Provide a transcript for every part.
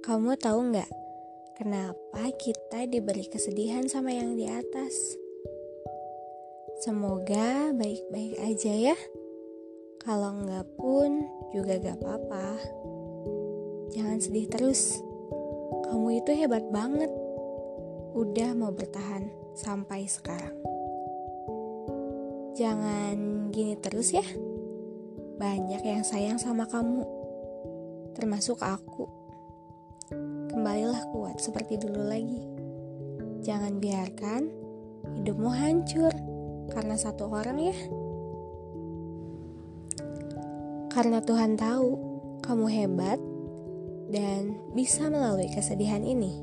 Kamu tahu nggak kenapa kita diberi kesedihan sama yang di atas? Semoga baik-baik aja ya. Kalau nggak pun juga gak apa-apa. Jangan sedih terus. Kamu itu hebat banget. Udah mau bertahan sampai sekarang. Jangan gini terus ya. Banyak yang sayang sama kamu. Termasuk aku kembalilah kuat seperti dulu lagi. Jangan biarkan hidupmu hancur karena satu orang ya. Karena Tuhan tahu kamu hebat dan bisa melalui kesedihan ini.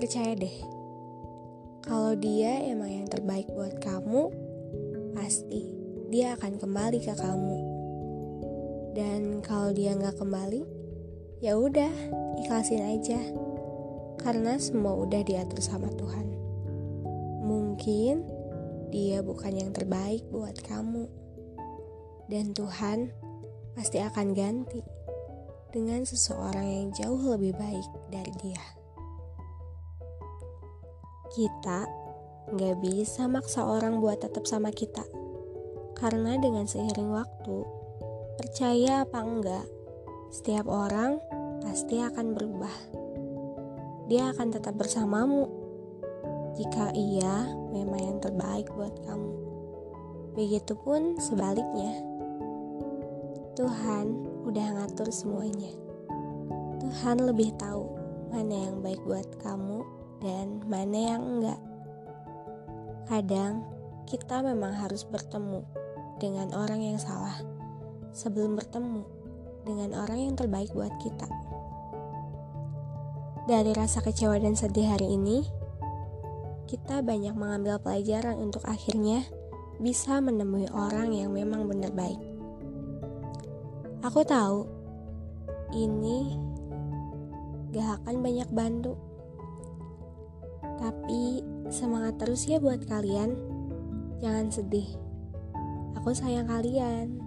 Percaya deh, kalau dia emang yang terbaik buat kamu, pasti dia akan kembali ke kamu. Dan kalau dia nggak kembali, ya udah ikhlasin aja. Karena semua udah diatur sama Tuhan. Mungkin dia bukan yang terbaik buat kamu. Dan Tuhan pasti akan ganti dengan seseorang yang jauh lebih baik dari dia. Kita nggak bisa maksa orang buat tetap sama kita. Karena dengan seiring waktu percaya apa enggak setiap orang pasti akan berubah. Dia akan tetap bersamamu jika ia memang yang terbaik buat kamu. Begitupun sebaliknya. Tuhan udah ngatur semuanya. Tuhan lebih tahu mana yang baik buat kamu dan mana yang enggak. Kadang kita memang harus bertemu dengan orang yang salah sebelum bertemu dengan orang yang terbaik buat kita. Dari rasa kecewa dan sedih hari ini, kita banyak mengambil pelajaran untuk akhirnya bisa menemui orang yang memang benar baik. Aku tahu ini gak akan banyak bantu, tapi semangat terus ya buat kalian. Jangan sedih, aku sayang kalian.